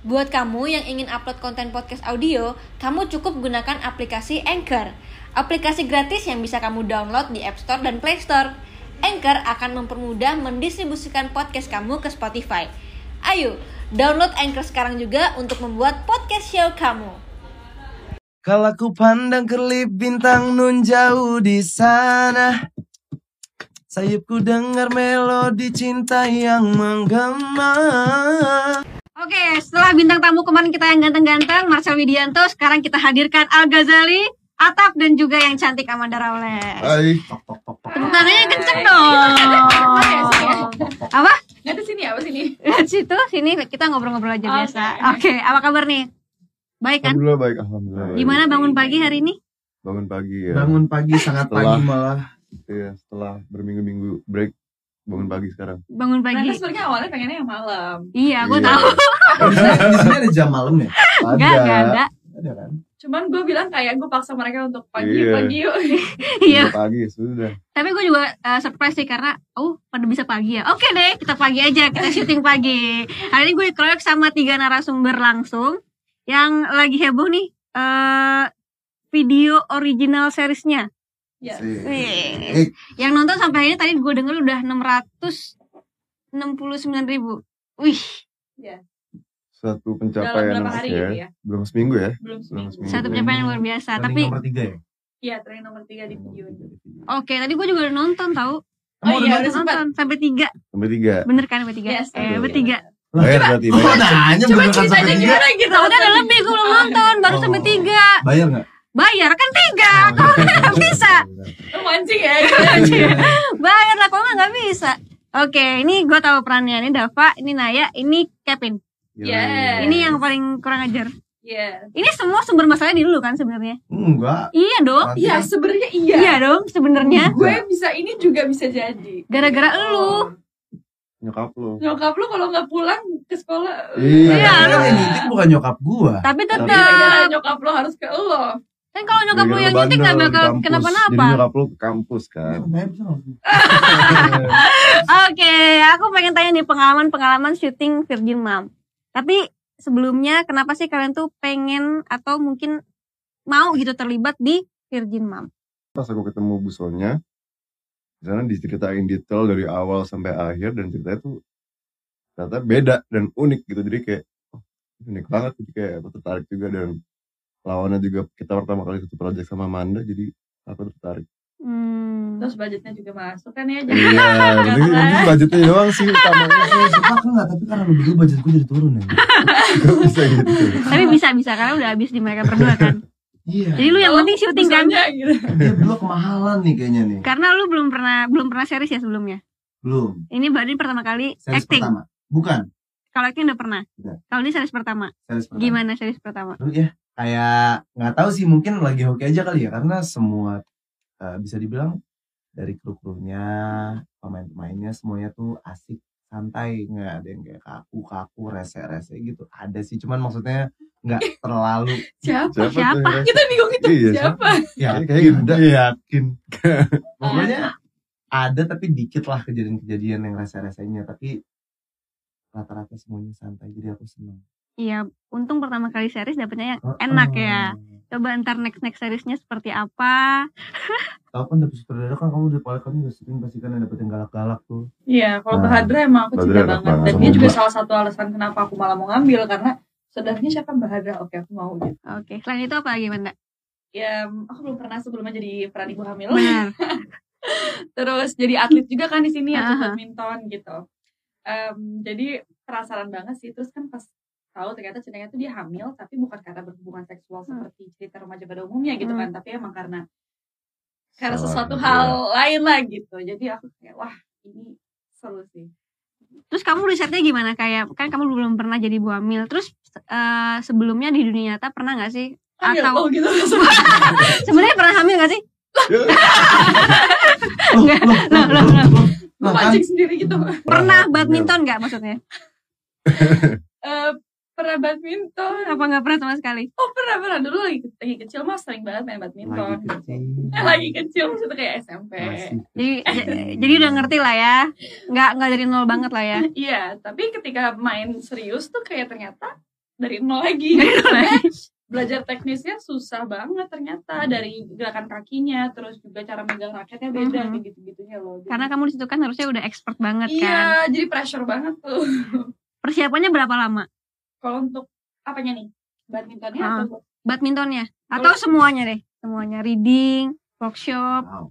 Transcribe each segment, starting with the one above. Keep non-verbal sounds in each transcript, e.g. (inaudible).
Buat kamu yang ingin upload konten podcast audio, kamu cukup gunakan aplikasi Anchor. Aplikasi gratis yang bisa kamu download di App Store dan Play Store. Anchor akan mempermudah mendistribusikan podcast kamu ke Spotify. Ayo, download Anchor sekarang juga untuk membuat podcast show kamu. Kalau ku pandang kelip bintang nun jauh di sana Sayupku dengar melodi cinta yang menggema Oke, setelah bintang tamu kemarin kita yang ganteng-ganteng, Marcel Widianto, sekarang kita hadirkan Al Ghazali, Atap dan juga yang cantik Amanda Rawles. Ay, Tepuk tangannya kenceng dong. Apa? Nggak di sini apa sini? Lihat situ, sini kita ngobrol-ngobrol aja biasa. Oke, apa kabar nih? Baik kan? Alhamdulillah baik, alhamdulillah. baik. Gimana bangun pagi hari ini? Bangun pagi ya. bangun pagi sangat Setelah- pagi malah Iya, setelah berminggu-minggu break bangun pagi sekarang. Bangun pagi. sebenarnya awalnya pengennya yang malam. Iya, gue Iya. tahu. di sini, ada jam malam ya Enggak, enggak ada. ada kan Cuman gue bilang kayak gue paksa mereka untuk pagi, Iya. pagi yuk. (laughs) Iya. Pagi sudah. Tapi gue juga uh, surprise sih karena oh pada bisa pagi ya. Oke deh, kita pagi aja, kita syuting pagi. Hari ini gue dikeroyok sama tiga narasumber langsung yang lagi heboh nih eh video original seriesnya. Ya. Sih. Wih. Yang nonton sampai ini tadi gue denger udah 669 ribu. Wih, Satu Dalam pencapaian berapa hari ya. gitu ya? Belum seminggu ya. Belum seminggu. seminggu. satu pencapaian yang luar biasa. Trending Tapi nomor tiga ya Iya, terakhir nomor tiga di video ini. oke, tadi gue juga udah nonton tahu. Oh iya, Udah udah sempat. nonton sampai tiga, Sampai tiga. bener kan sampai tiga? Yes, eh, iya. bertiga. Bayar berarti Oh, nanya Coba sampai ceritanya tiga gimana gitu. Udah ada lebih, gue belum nonton, baru Oh. sampai tiga. bayar nggak Bayar kan tiga, Oh, kalau iya. nggak bisa. Lu mancing ya. (laughs) Bayar lah, kalau nggak bisa. Oke, ini gue tahu perannya. Ini Dava, ini Naya, ini Kevin. Yes. Ini yang paling kurang ajar. Iya. Ini semua sumber masalahnya di lu kan sebenarnya? enggak Iya dong. Iya, kan sebenarnya iya. Iya dong, sebenarnya. Gue bisa ini juga bisa jadi. Gara-gara lu. Nyokap lu. Nyokap lu kalau nggak pulang ke sekolah. Iya, Iya, lu- kan yang nyitik bukan nyokap gua. Tapi Tapi tetap. gara-gara nyokap lu harus ke lo. Kan kalau nyokap lu yang nyetik nggak bandel bakal kenapa-napa. Jadi nyokap lu ke kampus kan. Nggak? (laughs) Oke, aku pengen tanya nih pengalaman-pengalaman syuting Virgin Mom. Tapi sebelumnya kenapa sih kalian tuh pengen atau mungkin mau gitu terlibat di Virgin Mom? Pas aku ketemu Bu Sonya, di sana diceritain detail dari awal sampai akhir dan ceritanya tuh ternyata beda dan unik gitu. Jadi kayak oh, unik banget jadi kayak aku tertarik juga dan lawannya juga kita pertama kali satu project sama Manda jadi aku tertarik. Hmm. Terus budgetnya juga masuk kan ya. (laughs) Jadi Iya, mungkin mungkin budgetnya doang sih utamanya (laughs) sih. Suka kan nggak, tapi karena lu berdua budget gua jadi turun ya. Gak bisa gitu. Tapi bisa bisa karena udah habis di mereka berdua kan. Iya. Jadi lu yang penting syuting kan? Gitu. Dia kemahalan nih kayaknya nih. Karena lu belum pernah belum pernah series ya sebelumnya. Belum. Ini baru ini pertama kali Series acting. pertama. Bukan. Kalau acting udah pernah. Udah. Kalau ini series pertama. Series pertama. Gimana series pertama? Lu ya kayak nggak tahu sih mungkin lagi hoki aja kali ya karena semua eh, bisa dibilang dari kru-krunya pemain-pemainnya semuanya tuh asik santai nggak ada yang kayak kaku kaku rese rese gitu ada sih cuman maksudnya nggak terlalu (laughs) Siapa? Siapa? tuh yang Kita bingung itu Iya, siapa? ya Kayak ada. yakin (laughs) pokoknya ada tapi dikit lah kejadian-kejadian yang rese-resenya tapi rata-rata semuanya santai jadi aku seneng Iya, untung pertama kali series dapetnya yang enak ya. Coba ntar next next seriesnya seperti apa? Tahu kan dapet sutradara kan kamu udah paling kamu udah sering pasti kan dapet yang galak-galak tuh. Iya, kalau Nah, Bahadra emang aku cinta banget. banget Dan dia juga Mbak. salah satu alasan kenapa aku malah mau ngambil karena saudaranya siapa Bahadra? Oke, aku mau gitu. Oke, selain itu apa lagi Manda? Ya, aku belum pernah sebelumnya jadi peran ibu hamil. Benar. (laughs) Terus jadi atlet juga kan di sini atlet Aha. badminton gitu. Em, jadi penasaran banget sih. Terus kan pas tahu ternyata ceritanya tuh dia hamil tapi bukan karena berhubungan seksual Hmm. seperti cerita remaja pada umumnya gitu Hmm. kan, tapi emang karena karena Salah sesuatu gitu hal ya. lain lah gitu. Jadi aku kayak wah ini seru sih. Terus kamu risetnya gimana? Kayak kan kamu belum pernah jadi ibu hamil. Terus eh, sebelumnya di dunia nyata pernah nggak sih? Hamil, Atau oh gitu. (laughs) sebenarnya pernah hamil nggak sih? (laughs) Loh, Enggak. loh, Loh, loh, kan? sendiri gitu. Pernah badminton nggak maksudnya? (laughs) Eh, pernah badminton. Apa nggak pernah sama sekali? Oh pernah pernah dulu lagi, lagi kecil mah sering banget main badminton. Lagi kecil. Eh, lagi kecil maksudnya kayak SMP. Masih. Jadi j- jadi udah ngerti lah ya. Nggak nggak dari nol banget lah ya. (laughs) Iya, tapi ketika main serius tuh kayak ternyata dari nol lagi. Belajar teknisnya susah banget ternyata dari gerakan kakinya, terus juga cara megang raketnya beda Mhm. kayak gitu-gitunya loh. Jadi- Karena kamu di situ kan harusnya udah expert banget iya, kan. jadi pressure banget tuh. Persiapannya berapa lama? Kalau untuk apanya nih? Badmintonnya Ah. atau Badmintonnya atau semuanya deh? Semuanya reading, workshop. Wow.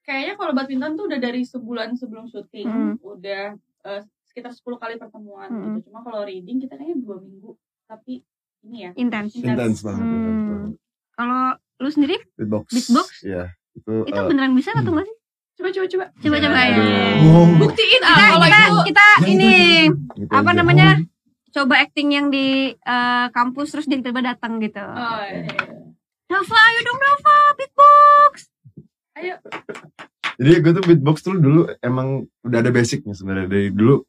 kayaknya kalau badminton tuh udah dari sebulan sebelum syuting Hmm. udah eh, sekitar 10 kali pertemuan Hmm. gitu. Cuma kalau reading kita kayaknya dua minggu. Tapi ini ya. Intens. Intens banget. Hmm. Kalau lu sendiri Beatbox. Beatbox? Iya. Itu, itu eh, beneran bisa atau enggak sih? Coba coba coba. Coba coba ya. Buktiin ah Kita kalau kita, itu. kita ini gitu apa aja. namanya? Coba acting yang di eh, kampus terus dia tiba-tiba datang gitu. Oh, iya, iya. Dava, ayo dong Dava, beatbox. Ayo. Jadi gue tuh beatbox tuh dulu emang udah ada basicnya sebenarnya dari dulu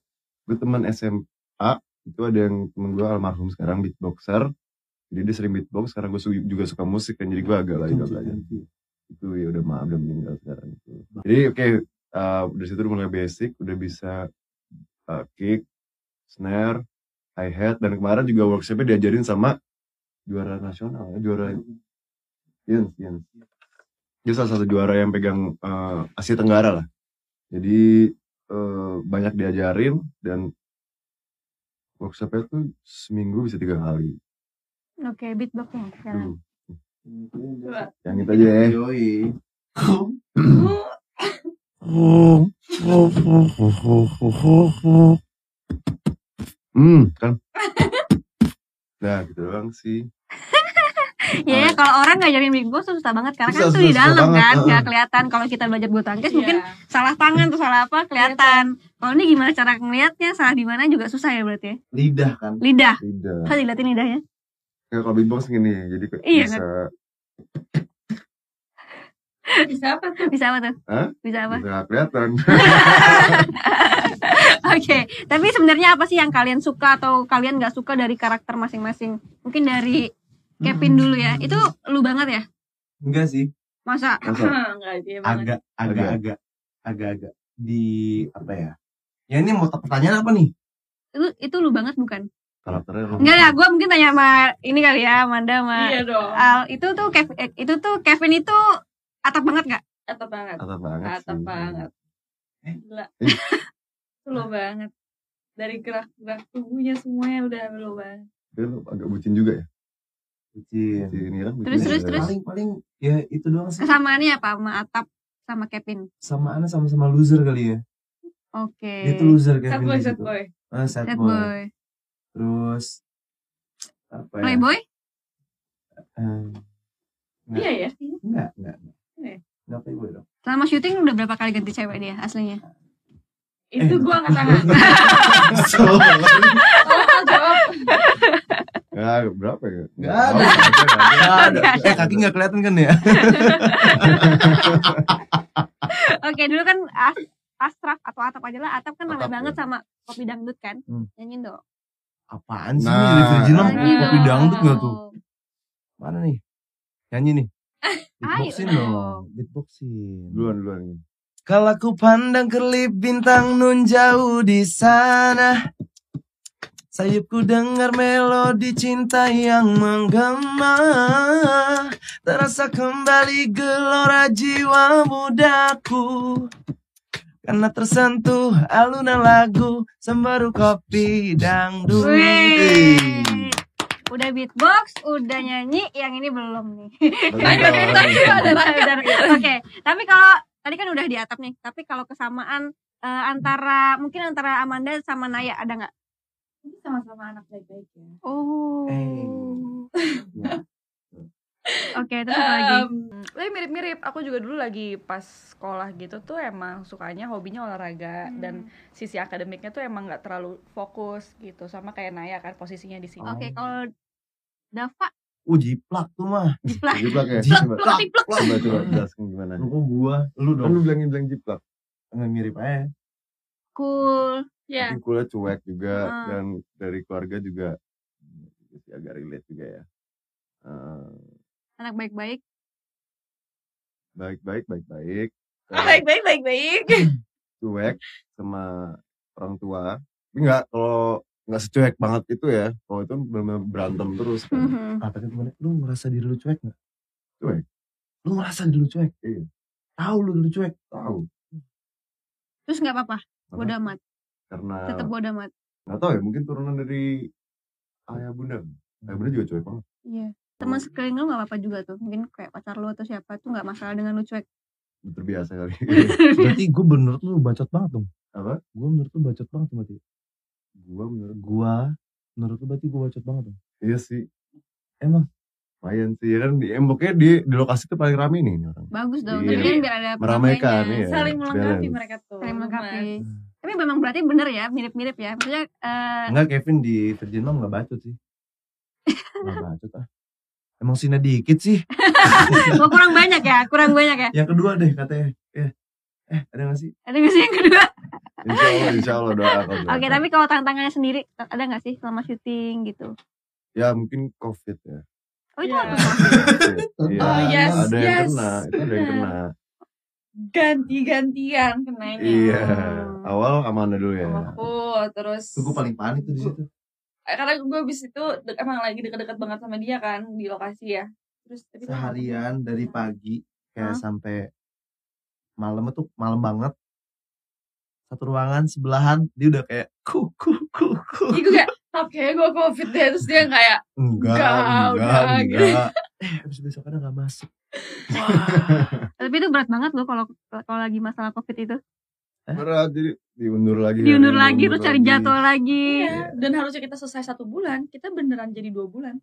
gue teman SMA itu ada yang temen gue almarhum sekarang beatboxer jadi dia sering beatbox sekarang gue juga suka musik kan jadi gue agak lah juga belajar itu ya udah maaf udah meninggal sekarang itu jadi oke uh, dari situ udah mulai basic udah bisa uh, kick snare hi hat dan kemarin juga workshopnya diajarin sama juara nasional ya, juara Yens, Yens. Dia salah satu juara yang pegang uh, Asia Tenggara lah. Jadi uh, banyak diajarin dan workshopnya tuh seminggu bisa tiga kali. Oke, beatbox ya sekarang. Hmm. Yang itu aja ya. Yoi. Hmm, kan. Nah, gitu doang sih. (laughs) Ya, ya kalau orang ngajarin beatbox tuh susah banget karena kan Susah, tuh di susah, dalam susah kan, nggak kelihatan. Kalau kita belajar bulu tangkis mungkin Iya. salah tangan tuh salah apa kelihatan. Kalau ini gimana cara ngelihatnya, salah di mana juga susah ya berarti ya. Lidah kan. Lidah, Tidak. bisa dilihatin lidahnya. Kayak kalau beatbox gini, jadi kayak Iya, bisa Bisa apa tuh? Bisa apa tuh? Hah? Bisa apa? bisa nggak kelihatan. (laughs) Oke, tapi sebenarnya apa sih yang kalian suka atau kalian nggak suka dari karakter masing-masing? Mungkin dari Kevin dulu ya. Itu lu banget ya? Enggak sih. Masa? Masa? (laughs) Enggak dia banget. Agak, agak, agak, agak, agak di apa ya? Ya ini mau pertanyaan apa nih? Itu itu lu banget bukan? Karakternya Enggak ya, gue mungkin tanya sama ini kali ya, Amanda sama Iya dong. Al. Itu tuh Kev- eh, itu tuh Kevin itu atap banget gak? Atap banget. Atap banget Atap banget. Eh? Gila. Eh. (laughs) Slow banget. Dari gerak-gerak tubuhnya semuanya udah slow banget. Dia lu agak bucin juga ya. Bucin. Ini kan bucin Terus, terus, terus. Paling paling ya itu doang sih. Kesamaannya apa sama atap sama Kevin? Sama Ana sama-sama loser kali ya. Oke. Dia tuh loser Sad Kevin boy, di sad boy. Ah, sad Sad boy. boy. Terus apa ya? Playboy? Eh, Nggak. Iya ya. enggak, enggak. enggak. Eh. Enggak playboy dong. Selama syuting udah berapa kali ganti cewek dia aslinya? Itu gua angkat tangan. so, Tolong jawab. Ya, berapa ya? Nggak ada. Nggak ada. (laughs) Eh, kaki enggak kelihatan kan ya? (laughs) Oke, dulu kan As- Asraf atau Atap aja lah. Atap kan Atap, banget ya. sama kopi dangdut kan. Hmm. Nyanyiin dong. Apaan sih Nah. ini Nyanyi kopi dangdut enggak tuh? Mana nih? Nyanyi nih. (laughs) Beatboxin Ayo dong. Beatboxin. Duluan, duluan. Kalau ku pandang kelip bintang nun jauh di sana Sayupku dengar melodi cinta yang menggema Terasa kembali gelora jiwa mudaku Karena tersentuh alunan lagu Sembaru kopi dangdut. Udah beatbox, udah nyanyi, yang ini belum nih. (laughs) Oke, tapi kalau tadi kan udah di atap nih, tapi kalau kesamaan eh, antara mungkin antara Amanda sama Naya ada nggak? Ini sama-sama anak baik-baik ya. Oh. Eh. (laughs) Oke, terus apa lagi? Em, tapi mirip-mirip. Aku juga dulu lagi pas sekolah gitu tuh emang sukanya hobinya olahraga Hmm. dan sisi akademiknya tuh emang nggak terlalu fokus gitu. Sama kayak Naya kan posisinya di sini. Oke, kalau Dava Uh jiplak tuh mah jiplak. Jiplak ya? Jiplak. Coba, coba, coba jelaskan gimana. Lu kok gua Lu Kan lu dong bilangin bilang jiplak. Nggak mirip aja Cool. Ya, Tapi kuliah cuek juga Ah. dan dari keluarga juga sih agak relate juga ya. Eh, Anak baik-baik. baik-baik, baik-baik. Eh, baik-baik, baik-baik. (clears throat) cuek sama orang tua. Tapi enggak kalau nggak secuek banget itu ya kalau itu benar berantem terus kan. Apa tuh temennya, lu ngerasa diri lu cuek gak? Cuek. Lu ngerasa diri lu cuek? Iya. Tahu lu diri lu cuek? tahu Terus nggak apa-apa, Apa? bodo amat, karena tetap bodo amat. nggak tahu ya mungkin turunan dari ayah bunda ayah bunda juga cuek banget Iya. Teman sekeliling lu nggak apa-apa juga tuh. Mungkin kayak pacar lu atau siapa tuh nggak masalah dengan lu cuek. terbiasa kali (laughs) Berarti gue menurut lu bacot banget dong. apa Gue menurut lu bacot banget berarti. gua menurut Gua menurut lu berarti gue bacot banget dong. iya sih Emang? lumayan sih ya kan di em pokoknya di di lokasi itu paling rame nih ini orang Bagus dong. Iya. Tapi kan biar ada meramaikan iya Saling melengkapi balance. mereka tuh. Saling melengkapi. Mas. Tapi memang berarti bener ya, mirip-mirip ya. Maksudnya eh Enggak Kevin di Mom gak bacot sih. (laughs) Gak bacot ah. Emang sini dikit sih. (laughs) oh, kurang banyak ya, kurang banyak ya. Yang kedua deh katanya. Eh, eh ada gak sih? Ada nggak sih yang kedua? insya Allah insya Allah doa Oke, tapi kalau tantangannya sendiri ada nggak sih selama syuting gitu? ya mungkin covid ya Oh itu Iya. apa? (laughs) Iya, Oh, yes, ada yang yes. kena itu ada yang kena Ganti-gantian kenanya. iya awal Amanda dulu ya aku terus gue paling panik tuh di situ. Eh, karena gue abis itu de- emang lagi deket-deket banget sama dia kan di lokasi ya. Terus tapi nggak Seharian dari pagi kayak Hah? sampai malam itu malam banget. Satu ruangan sebelahan dia udah kayak ku ku ku ku. Iya gue kayak, oke gue covid deh. Terus dia kayak, Enggak, Enggak, enggak, udah, gitu. enggak. Eh, abis besok ada gak masuk. Wah. (laughs) Tapi itu berat banget loh kalau kalau lagi masalah covid itu. Berat jadi diundur lagi Diundur ya, lagi, terus cari lagi. jadwal lagi. iya. Dan harusnya kita selesai satu bulan, kita beneran jadi dua bulan.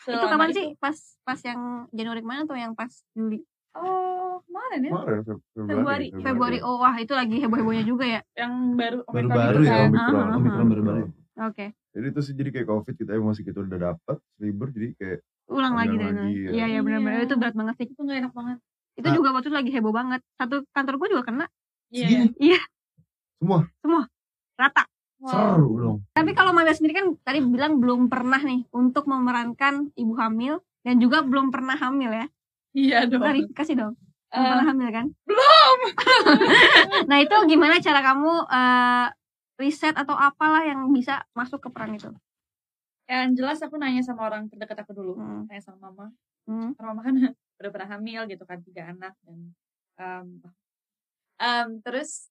Itu Selama kapan sih? Pas pas yang Januari ke mana atau yang pas Juli? Oh, kemarin ya? Kemarin, Feb- Februari. Februari. Oh wah itu lagi heboh-hebohnya juga ya. Yang baru Baru-baru itu ya, kan. Omicron. Ah, ah, ah. Omikron baru-baru. Oke. Jadi itu sih jadi kayak covid kita emosi kita udah dapat libur jadi kayak Ulang lagi dan lagi, ya. Iya iya benar-benar Iya. itu berat banget sih. Itu gak enak banget. Itu Ah. juga waktu itu lagi heboh banget. Satu kantor gue juga kena Iya. Segini. semua rata. Wow. Seru dong. Tapi kalau Mabel sendiri kan tadi bilang belum pernah nih untuk memerankan ibu hamil dan juga belum pernah hamil ya. Iya dong. Tadi kasih dong. Belum Eh, pernah hamil kan? belum. (laughs) Nah itu gimana cara kamu eh, riset atau apalah yang bisa masuk ke peran itu? Yang jelas aku nanya sama orang terdekat aku dulu. Hmm. Nanya sama mama. Hmm. Karena mama kan (laughs) udah pernah hamil gitu kan, tiga anak. Dan um, um, terus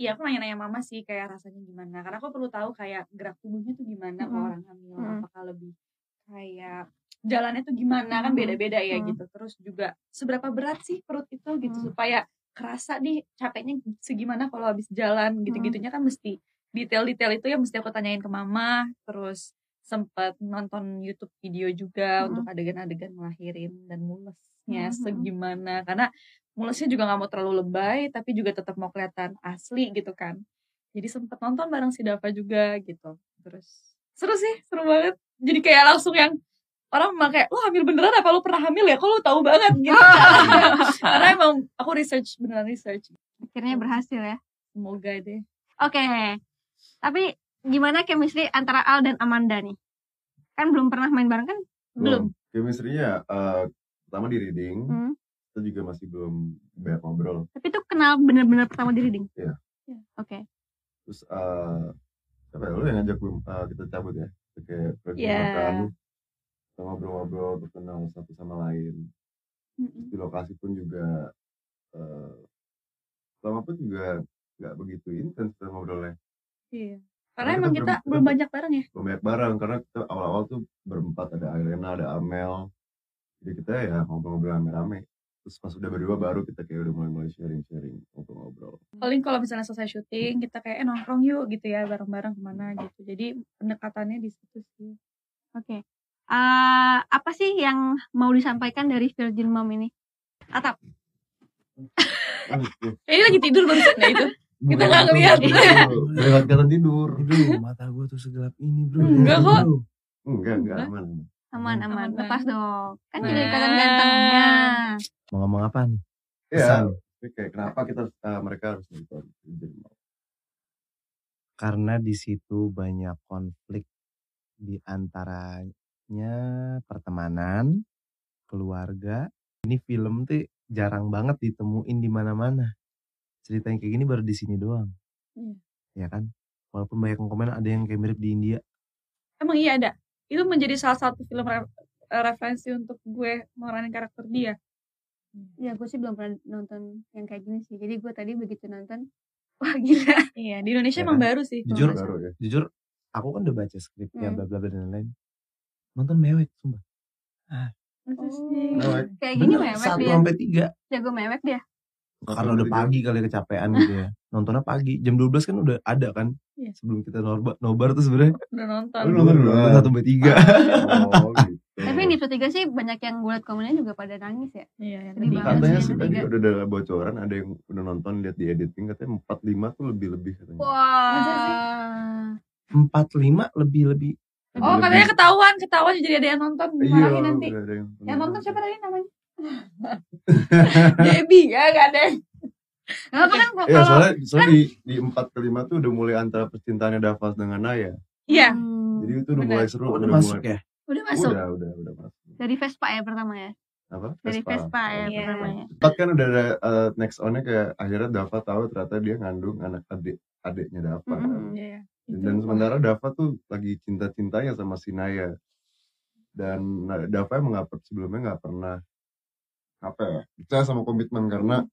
Iya aku nanya-nanya mama sih kayak rasanya gimana Karena aku perlu tahu kayak gerak tubuhnya tuh gimana kalau Mm-mm. orang hamil Mm. Apakah lebih kayak jalannya tuh gimana kan Mm. beda-beda ya Mm. gitu Terus juga seberapa berat sih perut itu gitu Mm. Supaya kerasa nih capeknya segimana kalau habis jalan gitu-gitunya kan mesti detail-detail itu ya mesti aku tanyain ke mama terus sempat nonton YouTube video juga Mm. untuk adegan-adegan ngelahirin dan mulesnya Mm, mm. segimana karena mulesnya juga nggak mau terlalu lebay tapi juga tetap mau kelihatan asli gitu kan jadi sempat nonton bareng si Dava juga gitu terus seru sih seru banget jadi kayak langsung yang orang kayak lu hamil beneran apa lu pernah hamil ya kok lu tahu banget gitu (laughs) karena emang aku research beneran research Akhirnya berhasil ya. semoga deh Oke. Tapi gimana chemistry antara Al dan Amanda nih? Kan belum pernah main bareng kan? Belum. chemistry-nya eh, pertama di reading Hmm. Kita juga masih belum banyak ngobrol. Tapi itu kenal bener-bener pertama di reading. Iya. Iya. Oke. terus eh apa ya? Lu yang ngajak gue eh, kita cabut ya? Kita kayak pergi Iya. makan kita ngobrol-ngobrol terus kenal satu sama lain. Di lokasi pun juga eh lama pun juga nggak begitu intens kita ngobrolnya. Iya. Karena karena emang kita kita belum- belum banyak bareng ya? belum banyak bareng. Karena kita awal-awal tuh berempat. Ada Irena ada Amel. Jadi kita ya ngobrol-ngobrol rame-rame terus pas udah berdua baru kita kayak udah mulai-mulai sharing-sharing ngobrol-ngobrol paling kalau misalnya selesai syuting kita kayak eh, nongkrong yuk gitu ya bareng-bareng ke mana gitu jadi pendekatannya di situ sih Oke. Eh, apa sih yang mau disampaikan dari Virgin Mom ini? Atap. eh, ini (laughs) lagi tidur barusan ya itu Kita nggak ngeliat. kata tidur Aduh, mata gue tuh segelap ini bro. Enggak kok. Enggak enggak aman aman. Aman, aman. Lepas dong. Kan Nah. juga ikatan gantengnya. Mau ngomong apa nih? ya Pesan. tapi kayak kenapa kita eh, mereka harus nonton? Karena di situ banyak konflik di antaranya pertemanan, keluarga. Ini film tuh jarang banget ditemuin di mana-mana. Cerita yang kayak gini baru di sini doang. Iya. Ya kan? walaupun banyak yang komen ada yang kayak mirip di India Emang iya ada. Itu menjadi salah satu film re- referensi untuk gue meranin karakter dia. Ya gue sih belum pernah nonton yang kayak gini sih. Jadi gue tadi begitu nonton, (laughs) Wah gila. Iya, di Indonesia Ya emang kan? baru sih. Jujur, baru ya jujur aku kan udah baca skripnya Hmm. bla bla bla dan lain-lain nonton mewek sumpah Masa Oh. sih? Mewek. kayak gini Bener, mewek satu dia. sampai tiga Jago mewek dia. karena udah pagi kali kecapean gitu ya nontonnya pagi jam 12 kan udah ada kan Iya. sebelum kita nobar nobar tuh sebenarnya Udah nonton. Lu nonton satu sampai tiga (laughs) oh gitu Tapi di episode 3 sih banyak yang gue liat komennya juga pada nangis ya. Iya, Sedih banget katanya sih tadi udah ada bocoran ada yang udah nonton lihat di editing katanya 45 tuh lebih lebih katanya? Wah. empat lima lebih lebih Oh, katanya ketahuan, ketahuan jadi ada yang nonton. iya Marahin nanti. udah ada yang, Yang nonton siapa tadi namanya? (laughs) Debbie ya, gak ada yang. Kenapa kan kok Iya kalau soalnya, soalnya di, di 4 ke 5 tuh udah mulai antara percintaannya Davas dengan Naya Iya, Hmm, Jadi itu udah Benar. mulai seru Oh, udah udah masuk mulai, ya udah masuk. Udah, udah, udah masuk dari Vespa ya pertama ya. Apa? Dari Vespa ya Iya. pertamanya. Empat kan udah ada uh, next on-nya kayak akhirnya Dava tahu ternyata dia ngandung anak adik adiknya Dava. Mm-mm. Iya. Dan sementara Dava tuh lagi cinta-cintanya sama si Naya. Dan Dava emang nggak per- sebelumnya nggak pernah apa ya percaya sama komitmen karena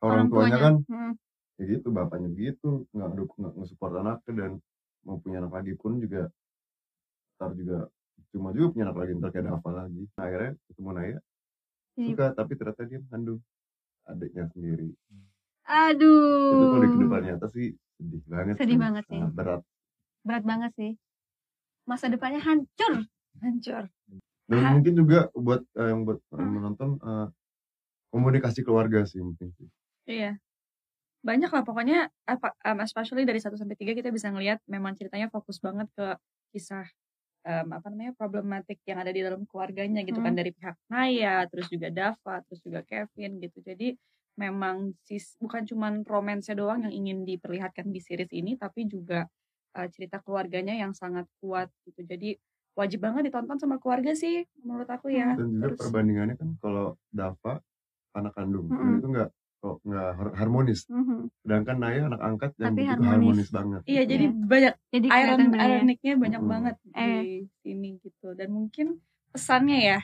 orang, tuanya, kan Hmm. ya gitu bapaknya begitu nggak dukung nggak nge-support anaknya dan mau punya anak lagi pun juga ntar juga cuma juga punya anak lagi ntar kayak Dava lagi. Nah, akhirnya ketemu Naya Jadi- suka tapi ternyata dia mengandung adiknya sendiri. Aduh. itu kalau di ke depan nyata sih sedih banget Sedih sih. banget sih. Sangat berat Berat banget sih. Masa depannya hancur. Hancur. dan Ah. mungkin juga buat eh, yang buat orang menonton eh, komunikasi keluarga sih mungkin sih Iya. Banyak lah pokoknya apa um, especially dari 1 sampai 3 kita bisa ngelihat memang ceritanya fokus banget ke kisah um, apa namanya problematik yang ada di dalam keluarganya gitu kan Hmm. dari pihak Naya, terus juga Dava, terus juga Kevin gitu. Jadi memang sis bukan cuman romansnya doang yang ingin diperlihatkan di series ini tapi juga uh, cerita keluarganya yang sangat kuat gitu. Jadi wajib banget ditonton sama keluarga sih menurut aku ya. dan juga Terus perbandingannya kan kalau Dava anak kandung Mm-mm. itu nggak kok nggak har- harmonis Mhm. sedangkan Naya anak angkat yang Tapi harmonis. harmonis banget Iya, jadi Iya. banyak Jadi iron ironiknya banyak Mm-mm. banget Eh. di sini gitu dan mungkin pesannya ya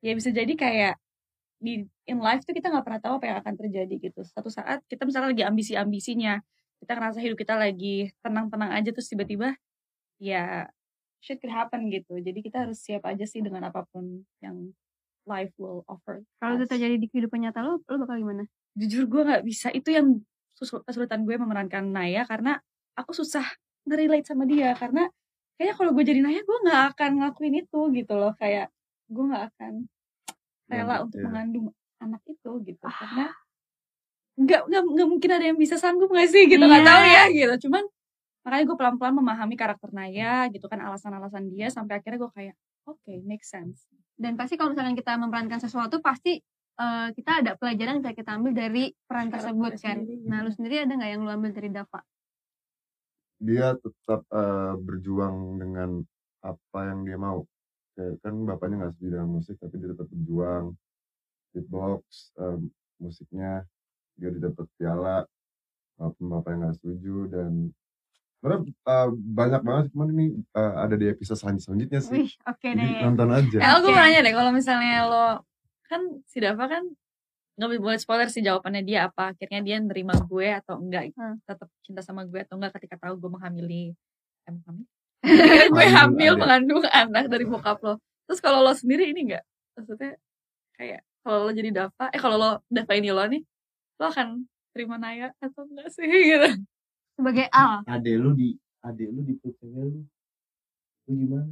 ya bisa jadi kayak di in life tuh kita nggak pernah tahu apa yang akan terjadi gitu satu saat kita misalnya lagi ambisi ambisinya kita ngerasa hidup kita lagi tenang tenang aja terus tiba-tiba ya shit could happen gitu jadi kita harus siap aja sih dengan apa pun yang life will offer Kalau itu terjadi di kehidupan nyata lo, lo bakal gimana? Jujur gue nggak bisa. Itu yang kesulitan gue memerankan Naya karena aku susah nge-relate sama dia. Karena kayaknya kalau gue jadi Naya gue nggak akan ngelakuin itu gitu loh. Kayak gue nggak akan rela Iya, untuk iya. mengandung anak itu gitu. Karena nggak nggak mungkin ada yang bisa sanggup nggak sih gitu? Nggak Iya. tahu ya gitu. Cuman makanya gue pelan-pelan memahami karakter Naya gitu kan alasan-alasan dia sampai akhirnya gue kayak oke make sense. Dan pasti kalau misalkan kita memerankan sesuatu pasti eh, kita ada pelajaran yang bisa kita ambil dari peran tersebut kan. sendiri, Nah, gitu. lu sendiri ada nggak yang lu ambil dari Dava? dia tetap eh, berjuang dengan apa yang dia mau kayak kan bapaknya nggak setuju dengan musik tapi dia tetap berjuang beatbox em, musiknya dia dapat piala walaupun bapaknya nggak setuju dan eh, banyak banget cuman ini eh, ada di episode selanjut- selanjutnya sih Wih, oke jadi deh. nonton aja Eh, aku Oke. mau nanya deh, kalau misalnya lo kan si Dava kan nggak boleh spoiler sih jawabannya dia apa. Akhirnya dia nerima gue atau enggak, Hmm. tetap cinta sama gue atau enggak ketika tahu gue menghamili, eh, menghamili? (laughs) gue hamil adik. mengandung anak dari bokap lo. Terus kalau lo sendiri ini enggak, maksudnya kayak kalau lo jadi Dava, eh kalau lo Dava ini lo nih, lo akan terima Naya atau enggak sih (laughs) gitu? Sebagai Al. adek lu di adek lu di cewek lu lu gimana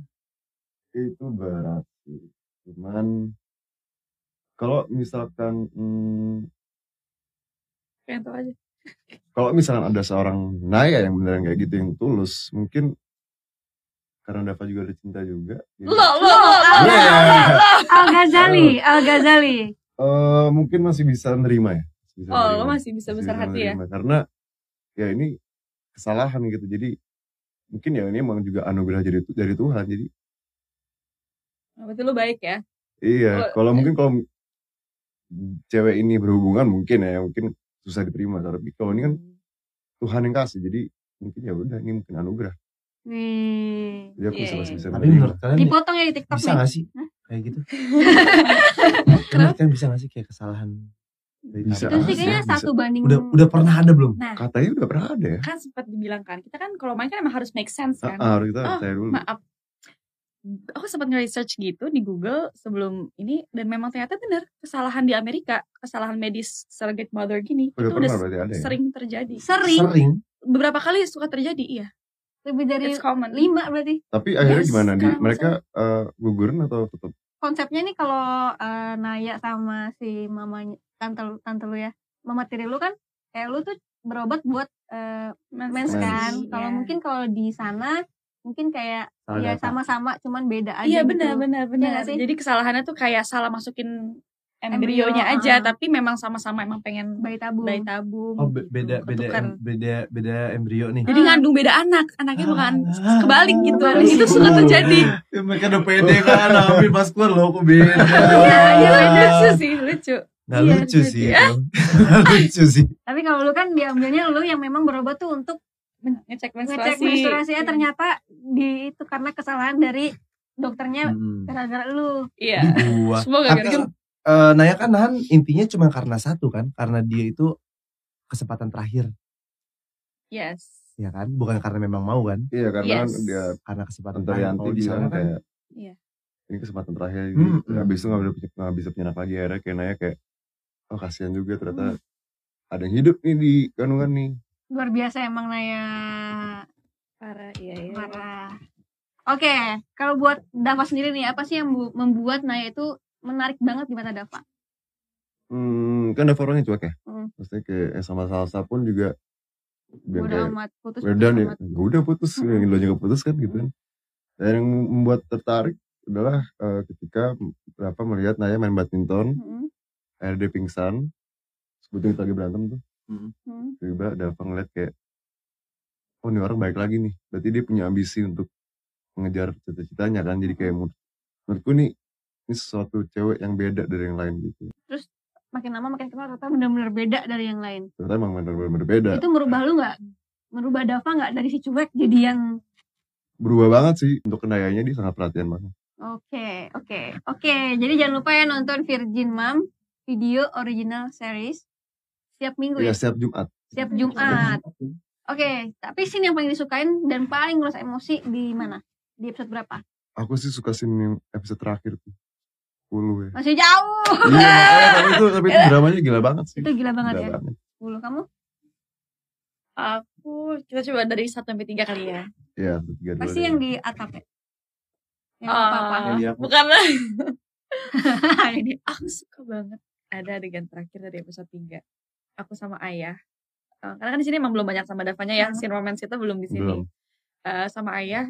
itu berat sih cuman kalau misalkan hmm, Kayak itu aja. kalau misalkan ada seorang Naya yang beneran kayak gitu yang tulus mungkin karena Dava juga ada cinta juga jadi- Lo, lo, lo, lo, lo, Iya. lo, lo. Al Ghazali, Al Ghazali. Eh, mungkin masih bisa nerima ya Bisa Oh, lo nerima. masih bisa besar hati ya? nerima. karena ya ini kesalahan gitu jadi mungkin ya ini emang juga anugerah dari dari Tuhan jadi Berarti lo baik ya? iya Kalau- kalau mungkin kalau cewek ini berhubungan mungkin ya mungkin susah diterima tapi kalau ini kan Tuhan yang kasih jadi mungkin ya udah ini mungkin anugerah Wih. jadi aku Iya, bisa masih iya. bisa Tapi menerima. menurut kalian Dipotong ya di TikTok bisa nih. gak sih Hah? kayak gitu? (laughs) menurut kalian bisa gak sih kayak kesalahan? Bisa. Itu sih kayaknya Bisa. satu banding Udah udah pernah ada belum? Nah, katanya udah pernah ada ya kan sempat dibilang kan, kita kan kalau main kan emang harus make sense kan. Ah, harus kita Oh, dulu Maaf. Aku sempat nge-research gitu di Google sebelum ini dan memang ternyata benar kesalahan di Amerika, kesalahan medis surrogate mother gini udah itu udah ada ya sering terjadi. Sering. Sering. Beberapa kali suka terjadi, iya. Lebih dari It's common. lima berarti. tapi akhirnya Yes, gimana di mereka eh, gugurin atau tetap Konsepnya nih kalau eh, Naya sama si mamanya tante lu- tante lu ya, mama tiri lu kan kayak lu tuh berobat buat eh, mens Mens. kan. Iya. Kalau mungkin kalau di sana mungkin kayak Salah ya sama-sama cuman beda aja Iya gitu. benar benar benar. nggak sih? Jadi kesalahannya tuh kayak salah masukin Embryo, embrionya aja, ah. tapi memang sama-sama emang pengen bayi tabung. bayi tabung. Oh be- gitu. beda beda em- beda beda embrio nih. Jadi ngandung beda anak, anaknya bukan Ah. kebalik gitu. Kebalik. Itu suka terjadi. Ya, mereka udah pede kan, tapi pas keluar loh kok beda. (laughs) Iya, iya lucu sih, lucu. Nggak Iya, lucu lucu. sih. (laughs) Nggak lucu sih. Tapi kalau lu kan diambilnya lu yang memang berobat tuh untuk Ngecek ngecek menstruasi. menstruasinya Iya. ternyata di itu karena kesalahan dari dokternya gara-gara lu. Iya. Di gua. Semoga Tapi kan eh, Naya kan nahan intinya cuma karena satu kan, karena dia itu kesempatan terakhir, Yes. ya kan? Bukan karena memang mau kan? iya karena Yes. kan dia Karena kesempatan Yanti bilang kan kayak Iya. ini kesempatan terakhir Hmm, jadi hmm. habis itu nggak bisa nggak bisa punya anak lagi akhirnya kayak Naya kayak oh kasihan juga ternyata ada yang hidup nih di kandungan nih Luar biasa emang Naya. Parah, iya, iya. Parah. Oke, kalau buat Dava sendiri nih, apa sih yang bu- membuat Naya itu menarik banget di mata Dava? hmm, kan ada orangnya cuek ya Hmm. maksudnya kayak eh, sama salsa pun juga biar Udah amat putus. beda nih amat. ya udah putus yang lo juga putus kan gitu kan dan yang membuat tertarik adalah eh, ketika apa melihat Naya main badminton Mm-mm. akhirnya dia pingsan sebetulnya kita lagi berantem tuh Hmm. tiba-tiba Dava ngeliat kayak oh ini orang baik lagi nih berarti dia punya ambisi untuk mengejar cita-citanya kan jadi kayak menurut- menurutku nih ini sesuatu cewek yang beda dari yang lain gitu Makin lama makin kenal ternyata benar-benar beda dari yang lain. ternyata emang bener-bener beda Itu merubah lu nggak? Merubah Dava nggak dari si cuek jadi yang berubah banget sih untuk kendayanya dia sangat perhatian banget Oke, oke, oke. Jadi jangan lupa ya nonton Virgin Mom video original series setiap minggu ya ya, setiap Jumat setiap Jumat. Oke, tapi scene yang paling disukain dan paling ngeras emosi di mana? Di episode berapa? aku sih suka scene yang episode terakhir tuh 10 ya Masih jauh. iya makanya, tapi itu tapi itu dramanya gila banget sih Itu gila banget Gila ya. banget. 10 kamu? Aku kita coba dari 1 sampai 3 kali ya. Iya, satu, tiga, dua, Pasti dua. yang di atap ya. Yang Ah, apa-apa. Bukan (laughs) lah. Ini. aku suka banget ada adegan terakhir dari episode 3. Aku sama ayah. Eh, karena kan di sini emang belum banyak sama Davanya ya. Scene romance itu belum di sini. Belum. Eh, sama ayah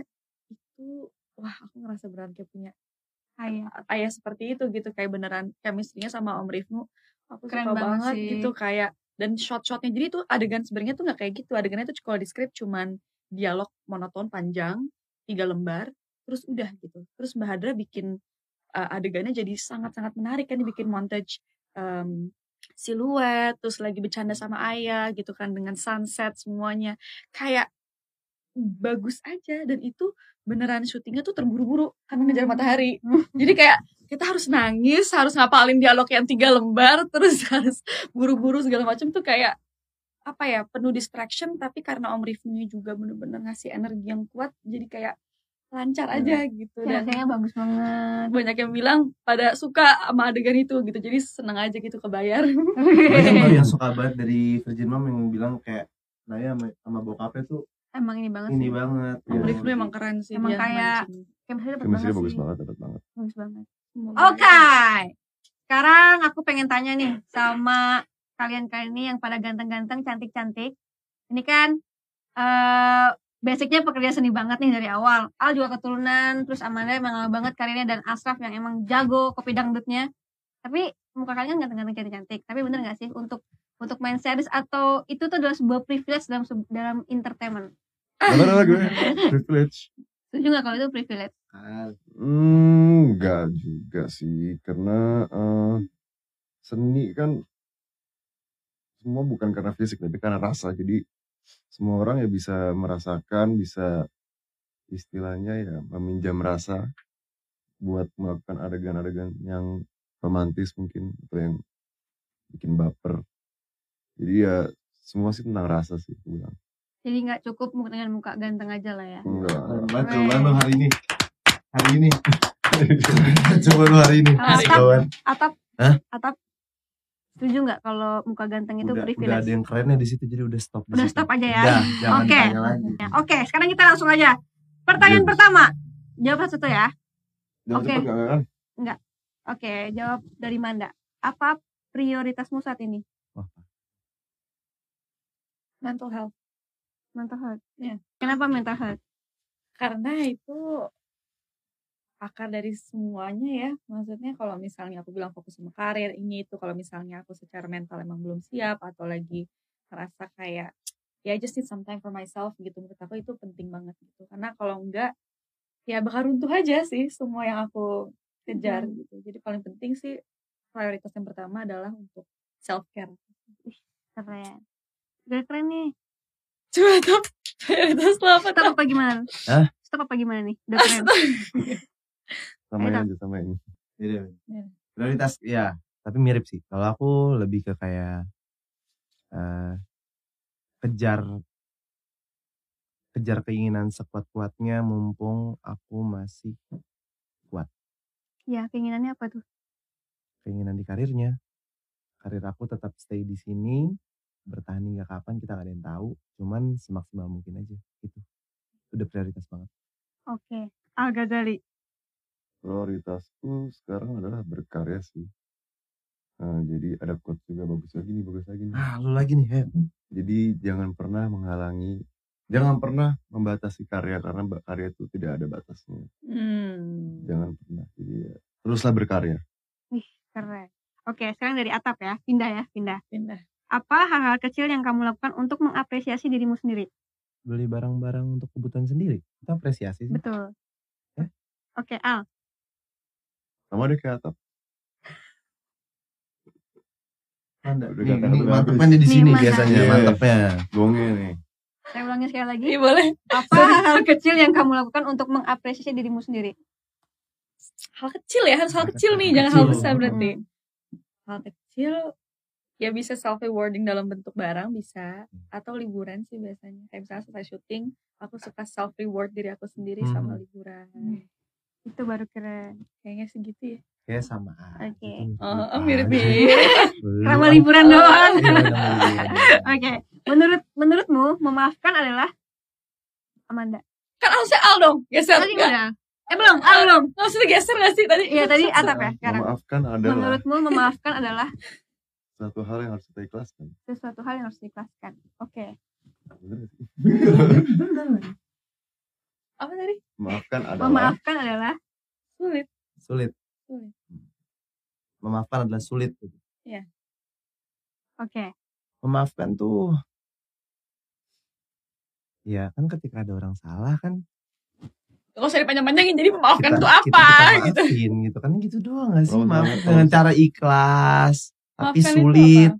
itu wah aku ngerasa beneran kayak punya Ayah. ayah seperti itu gitu kayak beneran chemistry-nya sama Om Rifnu aku Keren suka banget banget sih. gitu kayak dan shot-shotnya jadi tuh adegan sebenarnya tuh nggak kayak gitu adegannya tuh kalau di script cuman dialog monoton panjang tiga lembar terus udah gitu terus Mbak Hadra bikin uh, adegannya jadi sangat-sangat menarik kan dibikin montage um, siluet terus lagi bercanda sama ayah gitu kan dengan sunset semuanya. Kayak bagus aja dan itu beneran syutingnya tuh terburu-buru karena ngejar matahari. Jadi kayak kita harus nangis harus ngapalin dialog yang tiga lembar (laughs) terus harus buru-buru segala macam tuh kayak apa ya penuh distraction tapi karena Om Rifni juga bener-bener ngasih energi yang kuat jadi kayak lancar aja gitu Ya, dan kayaknya bagus banget. banyak yang bilang pada suka sama adegan itu gitu jadi seneng aja gitu kebayar (laughs) Banyak yang suka banget dari Virgin Mom yang bilang kayak Naya sama, sama bokapnya tuh Emang ini banget ini sih. banget. Om Ya. Emang keren sih Emang kayak-. Chemistry dapet banget bagus sih. banget, dapat banget. Bagus banget. Oke. Sekarang aku pengen tanya nih sama kalian-kalian ini yang pada ganteng-ganteng, cantik-cantik. Ini kan eh basicnya pekerja seni banget nih dari awal. Al juga keturunan, terus Amanda emang lama banget karirnya dan Asraf yang emang jago kopi dangdutnya. Tapi muka kalian kan ganteng-ganteng cantik-cantik. Tapi bener gak sih untuk untuk main series atau itu tuh adalah sebuah privilege dalam dalam entertainment? Nama gue? (laughs) Privilege. Setuju gak kalau itu privilege? Kan. Hmm, enggak juga sih, karena eh, seni kan semua bukan karena fisik tapi karena rasa. Jadi semua orang ya bisa merasakan bisa istilahnya ya meminjam rasa buat melakukan adegan-adegan yang romantis mungkin atau yang bikin baper jadi ya semua sih tentang rasa sih aku bilang Jadi nggak cukup dengan muka ganteng aja lah ya. enggak Bantu, bantu hari ini. Hari ini. (laughs) Coba lu hari ini. Atap, Hah? atap. Setuju nggak kalau muka ganteng itu Udah, udah privilege? ada yang kerennya di situ jadi udah stop. di Udah situ. stop aja ya? Udah, jangan Oke. tanya lagi. Ya, Oke, sekarang kita langsung aja. Pertanyaan Yes. pertama. Jawab satu ya. Oke. cepet nggak kan Oke, jawab dari Manda. Apa prioritasmu saat ini? mental health Mental health. Iya. Kenapa mental health? karena itu akar dari semuanya ya maksudnya kalau misalnya aku bilang fokus sama karir ini itu kalau misalnya aku secara mental emang belum siap atau lagi ngerasa kayak ya I just need some time for myself gitu menurut aku itu penting banget gitu karena kalau enggak ya bakal runtuh aja sih semua yang aku kejar Hmm. gitu jadi paling penting sih prioritas yang pertama adalah untuk self care Keren. Udah keren nih. coba top prioritas lo apa Stop top apa gimana? Hah? Stop apa gimana nih? Udah keren. Sama Ayo, aja sama ini Iya. Iya. Prioritas ya, tapi mirip sih. Kalau aku lebih ke kayak eh kejar kejar keinginan sekuat-kuatnya mumpung aku masih ya, keinginannya apa tuh? keinginan di karirnya. Karir aku tetap stay di sini, bertahan hingga kapan kita nggak ada yang tahu. Cuman semaksimal mungkin aja gitu. Itu udah prioritas banget. Oke. Al Ghazali. Prioritasku sekarang adalah berkarya sih Nah, jadi ada quote juga bagus lagi nih bagus lagi nih Ah, lu lagi nih, He. jadi jangan pernah menghalangi jangan pernah membatasi karya karena karya itu tidak ada batasnya hmm. jangan pernah jadi ya, teruslah berkarya Wih, keren. Oke, sekarang dari atap ya. Pindah ya, pindah. pindah Apa hal-hal kecil yang kamu lakukan untuk mengapresiasi dirimu sendiri? Beli barang-barang untuk kebutuhan sendiri. Kita apresiasi sih. Betul. Eh? Oke, Al. Sama deh kayak atap Manda. Udah Nih, mantepnya di Nih, sini mana? biasanya, Iya. mantepnya. gongnya nih Saya ulangi sekali lagi. Iya boleh Apa hal kecil yang kamu lakukan untuk mengapresiasi dirimu sendiri? hal kecil ya harus hal kecil nih jangan hal besar berarti Hmm. hal kecil ya bisa self rewarding dalam bentuk barang bisa atau liburan sih biasanya kayak misalnya selesai syuting aku suka self reward diri aku sendiri sama Hmm. liburan Itu baru keren. kayaknya segitu ya Kayak sama. Oke. oh, oh Ah, mirip. Sama liburan doang. Iya, liburan. Oke. Menurut menurutmu memaafkan adalah Amanda. kan harusnya Al dong geser Tadi udah. Eh belum, Al belum. maksudnya geser gak sih tadi Iya tadi atap ya sekarang. memaafkan adalah Menurutmu memaafkan adalah satu hal yang harus kita ikhlaskan sesuatu hal yang harus diikhlaskan. Oke. Sih? (laughs) apa tadi memaafkan (laughs) adalah Memaafkan adalah sulit Sulit. Sulit. Memaafkan adalah sulit. oke. Memaafkan tuh Ya kan ketika ada orang salah kan Gak usah dipanjang-panjangin jadi memaafkan kita, itu kita, apa kita gitu maafin gitu kan gitu doang gak sih Oh, maaf jangan dengan tahu. cara ikhlas tapi Maafkan itu sulit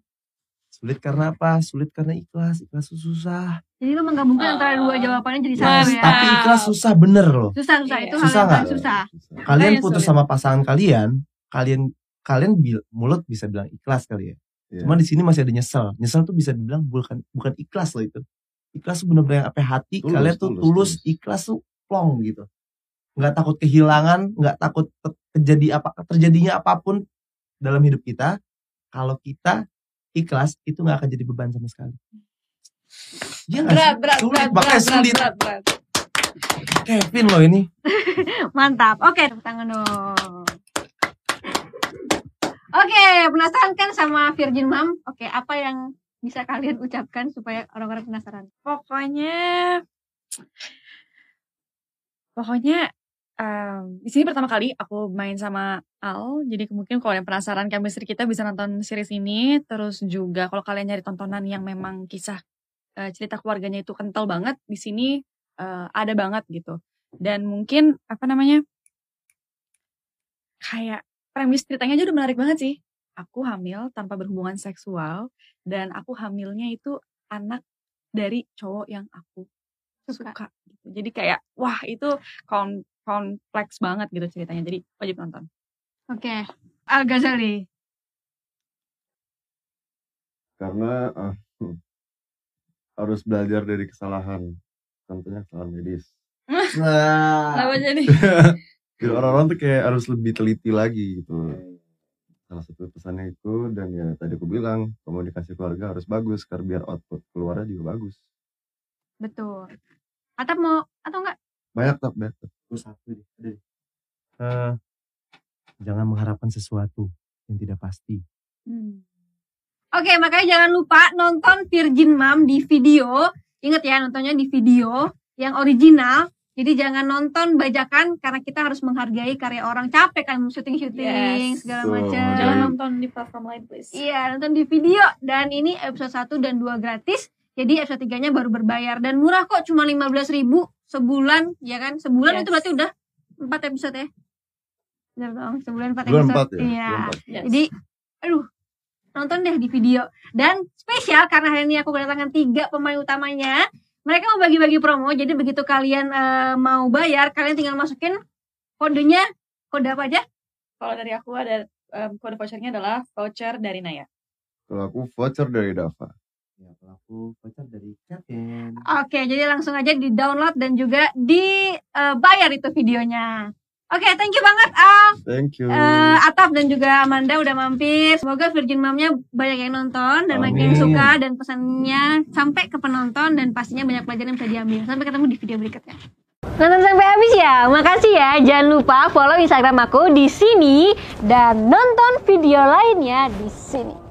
sulit karena apa sulit karena ikhlas ikhlas tuh susah Jadi lu menggabungkan antara dua Ah. jawabannya jadi satu ya. tapi ikhlas susah bener loh Susah susah Iya. itu hal Susah yang paling nggak? susah. kalian yang putus sulit. sama pasangan kalian kalian kalian bil- mulut bisa bilang ikhlas kali ya Iya. cuma di sini masih ada nyesel nyesel tuh bisa dibilang bukan bukan ikhlas loh itu ikhlas tuh bener-bener yang apa hati Tulus, kalian tuh tulus, tulus, tulus. ikhlas tuh plong gitu nggak takut kehilangan nggak takut te- terjadi apa terjadinya apa pun dalam hidup kita kalau kita ikhlas itu nggak akan jadi beban sama sekali Iya berat berat sulit berat makanya berat, sulit berat, berat. Kevin loh ini (laughs) Mantap. Oke, tepuk tangan dong. Oke, penasaran kan sama Virgin Mom? Oke, apa yang bisa kalian ucapkan supaya orang-orang penasaran? pokoknya pokoknya em, di sini pertama kali aku main sama Al jadi mungkin kalau yang penasaran chemistry kita bisa nonton series ini terus juga kalau kalian nyari tontonan yang memang kisah eh, cerita keluarganya itu kental banget di sini eh, ada banget gitu dan mungkin apa namanya kayak premis ceritanya aja udah menarik banget sih aku hamil tanpa berhubungan seksual dan aku hamilnya itu anak dari cowok yang aku Suka. suka, gitu. Jadi kayak wah itu kon- kompleks banget gitu ceritanya. Jadi wajib nonton. Oke. Al Ghazali. karena eh, harus belajar dari kesalahan contohnya kesalahan medis (laughs) Nah, Kenapa jadi? (laughs) Jadi orang-orang tuh kayak harus lebih teliti lagi gitu salah satu pesannya itu dan ya tadi aku bilang komunikasi keluarga harus bagus karena biar output keluarnya juga bagus Betul. Atap mau atau enggak? banyak tak banyak tak. Aku satu deh. Eh, jangan mengharapkan sesuatu yang tidak pasti. Hmm. Oke, makanya jangan lupa nonton Virgin Mom di video. Ingat ya, nontonnya di video yang original. Jadi jangan nonton bajakan karena kita harus menghargai karya orang capek kan syuting-syuting Yes. segala macam. menghargai. Jangan nonton di platform lain please. Iya, nonton di video dan ini episode 1 dan 2 gratis. Jadi episode 3-nya baru berbayar dan murah kok cuma 15.000 sebulan, ya kan? Sebulan Yes. itu berarti udah 4 episode ya. Bener dong, sebulan 4 bulan episode. empat ya Iya. Yes. Jadi, aduh, nonton deh di video. Dan spesial karena hari ini aku kedatangan tiga pemain utamanya. Mereka mau bagi-bagi promo, jadi begitu kalian eh, mau bayar, kalian tinggal masukin kodenya, kode apa aja? kalau dari aku ada em, kode vouchernya adalah voucher dari Naya. kalau aku voucher dari Dava Ya, kalau aku voucher dari Captain. Oke, jadi langsung aja di download dan juga dibayar itu videonya. Oke, thank you banget Al, thank you eh, Atap dan juga Amanda udah mampir. Semoga Virgin Mom-nya banyak yang nonton dan banyak yang suka dan pesannya sampai ke penonton dan pastinya banyak pelajaran yang bisa diambil. Sampai ketemu di video berikutnya. Nonton sampai habis ya. Makasih ya. Jangan lupa follow Instagram aku di sini dan nonton video lainnya di sini.